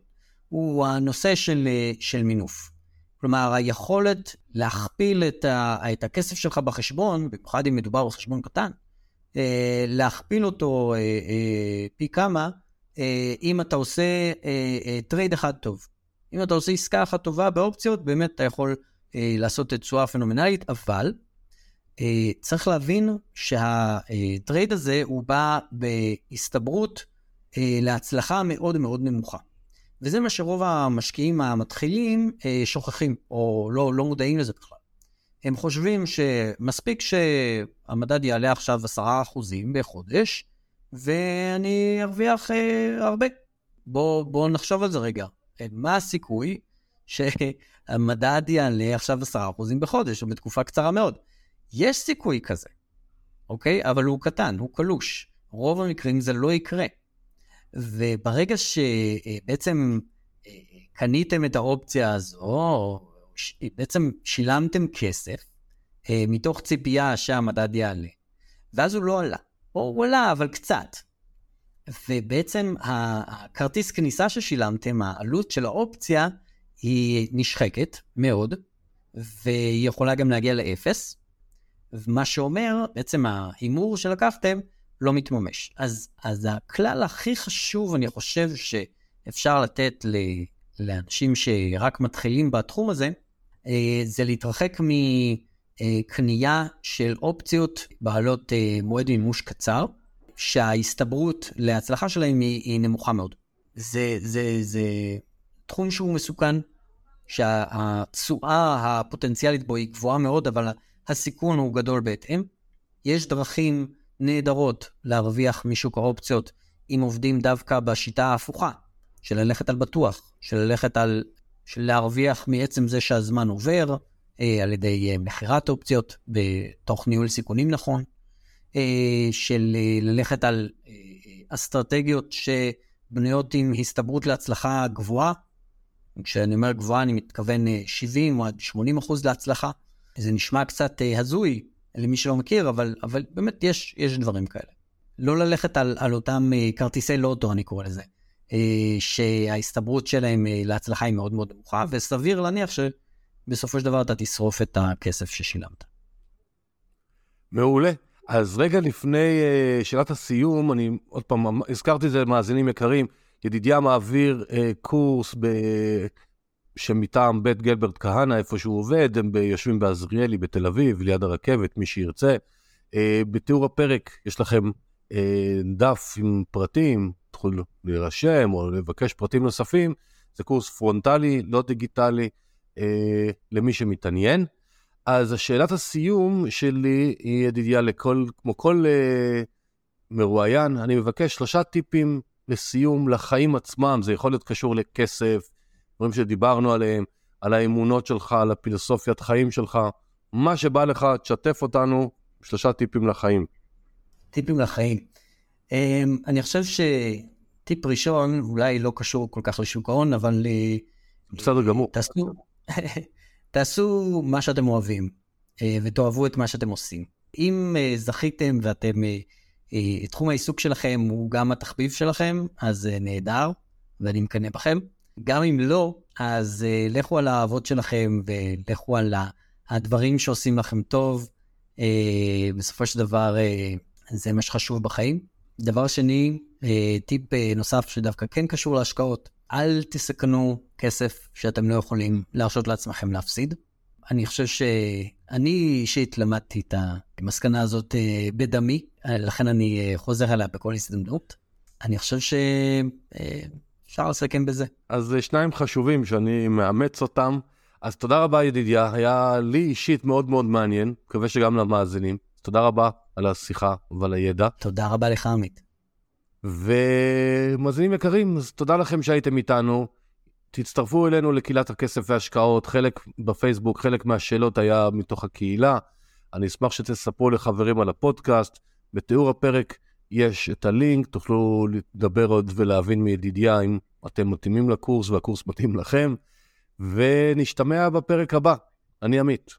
הוא הנושא של, של מינוף. כלומר, היכולת להכפיל את, ה... את הכסף שלך בחשבון, במיוחד אם מדובר על חשבון קטן, אה, להכפיל אותו אה, אה, פי כמה, אם אתה עושה trade אחד טוב. אם אתה עושה עסקה אחת טובה באופציות, באמת אתה יכול לעשות תשואה פנומנלית, אבל צריך להבין שה trade הזה הוא בא בהסתברות להצלחה מאוד מאוד נמוכה. וזה מה שרוב המשקיעים המתחילים שוכחים, או לא, לא מודעים לזה בכלל. הם חושבים שמספיק שהמדד יעלה עכשיו 10% בחודש, ואני ארוויח אה, הרבה. בואו בוא נחשוב על זה רגע. מה הסיכוי שהמדד יעלה עכשיו 10% בחודש, או בתקופה קצרה מאוד? יש סיכוי כזה, אוקיי? אבל הוא קטן, הוא קלוש. רוב המקרים זה לא יקרה. וברגע שבעצם אה, קניתם את האופציה הזו, בעצם שילמתם כסף אה, מתוך ציפייה שהמדד יעלה, ואז הוא לא עלה, או הוא עלה, אבל קצת. ובעצם הכרטיס כניסה ששילמתם, העלות של האופציה, היא נשחקת מאוד, והיא יכולה גם להגיע לאפס, מה שאומר, בעצם ההימור שלקחתם לא מתממש. אז, אז הכלל הכי חשוב, אני חושב, שאפשר לתת ל, לאנשים שרק מתחילים בתחום הזה, אה, זה להתרחק מקנייה של אופציות בעלות אה, מועד מימוש קצר, שההסתברות להצלחה שלהם היא, היא נמוכה מאוד. זה, זה, זה תחום שהוא מסוכן, שהתשואה הפוטנציאלית בו היא גבוהה מאוד, אבל הסיכון הוא גדול בהתאם. יש דרכים נהדרות להרוויח משוק האופציות אם עובדים דווקא בשיטה ההפוכה, של ללכת על בטוח, של ללכת על של להרוויח מעצם זה שהזמן עובר, אה, על ידי אה, מכירת אופציות בתוך ניהול סיכונים נכון, אה, של אה, ללכת על אה, אסטרטגיות שבנויות עם הסתברות להצלחה גבוהה. כשאני אומר גבוהה, אני מתכוון 70 אה, או עד 80 אחוז להצלחה. זה נשמע קצת אה, הזוי למי שלא מכיר, אבל, אבל באמת יש, יש דברים כאלה. לא ללכת על, על אותם אה, כרטיסי לוטו, אני קורא לזה. אה, שההסתברות שלהם להצלחה היא מאוד מאוד נמוכה, וסביר להניח שבסופו של דבר אתה תשרוף את הכסף ששילמת. מעולה. אז רגע לפני שאלת הסיום, אני עוד פעם, הזכרתי את זה למאזינים יקרים, ידידיה מעביר קורס ב... שמטעם בית גלברט כהנא, איפה שהוא עובד, הם יושבים בעזריאלי בתל אביב, ליד הרכבת, מי שירצה. Uh, בתיאור הפרק יש לכם uh, דף עם פרטים, תוכלו להירשם או לבקש פרטים נוספים, זה קורס פרונטלי, לא דיגיטלי, אה, למי שמתעניין. אז השאלת הסיום שלי היא, ידידיה, לכל, כמו כל אה, מרואיין, אני מבקש שלושה טיפים לסיום לחיים עצמם, זה יכול להיות קשור לכסף, דברים שדיברנו עליהם, על האמונות שלך, על הפילוסופיית חיים שלך, מה שבא לך, תשתף אותנו, שלושה טיפים לחיים. טיפים לחיים. אמ, אני חושב שטיפ ראשון, אולי לא קשור כל כך לשוק ההון, אבל... אה, בסדר גמור. תעשו, תעשו מה שאתם אוהבים, אה, ותאהבו את מה שאתם עושים. אם אה, זכיתם ואתם, תחום העיסוק שלכם הוא גם התחביב שלכם, אז נהדר, ואני מקנא בכם. גם אם לא, אז לכו על האהבות שלכם ולכו על הדברים שעושים לכם טוב. בסופו של דבר, זה מה שחשוב בחיים. דבר שני, אה, טיפ אה, נוסף שדווקא כן קשור להשקעות, אל תסכנו כסף שאתם לא יכולים להרשות לעצמכם להפסיד. אני חושב שאני אישית למדתי את המסקנה הזאת אה, בדמי, לכן אני חוזר עליה בכל הזדמנות. אני חושב שאפשר לסכם בזה. אז שניים חשובים שאני מאמץ אותם. אז תודה רבה ידידיה, היה לי אישית מאוד מאוד מעניין, מקווה שגם למאזינים. תודה רבה על השיחה ועל הידע. תודה רבה לך, עמית. ומאזינים יקרים, אז תודה לכם שהייתם איתנו. תצטרפו אלינו לקהילת הכסף וההשקעות, חלק בפייסבוק, חלק מהשאלות היה מתוך הקהילה. אני אשמח שתספרו לחברים על הפודקאסט. בתיאור הפרק יש את הלינק, תוכלו לדבר עוד ולהבין מידידיה אם אתם מתאימים לקורס והקורס מתאים לכם. ונשתמע בפרק הבא. אני עמית.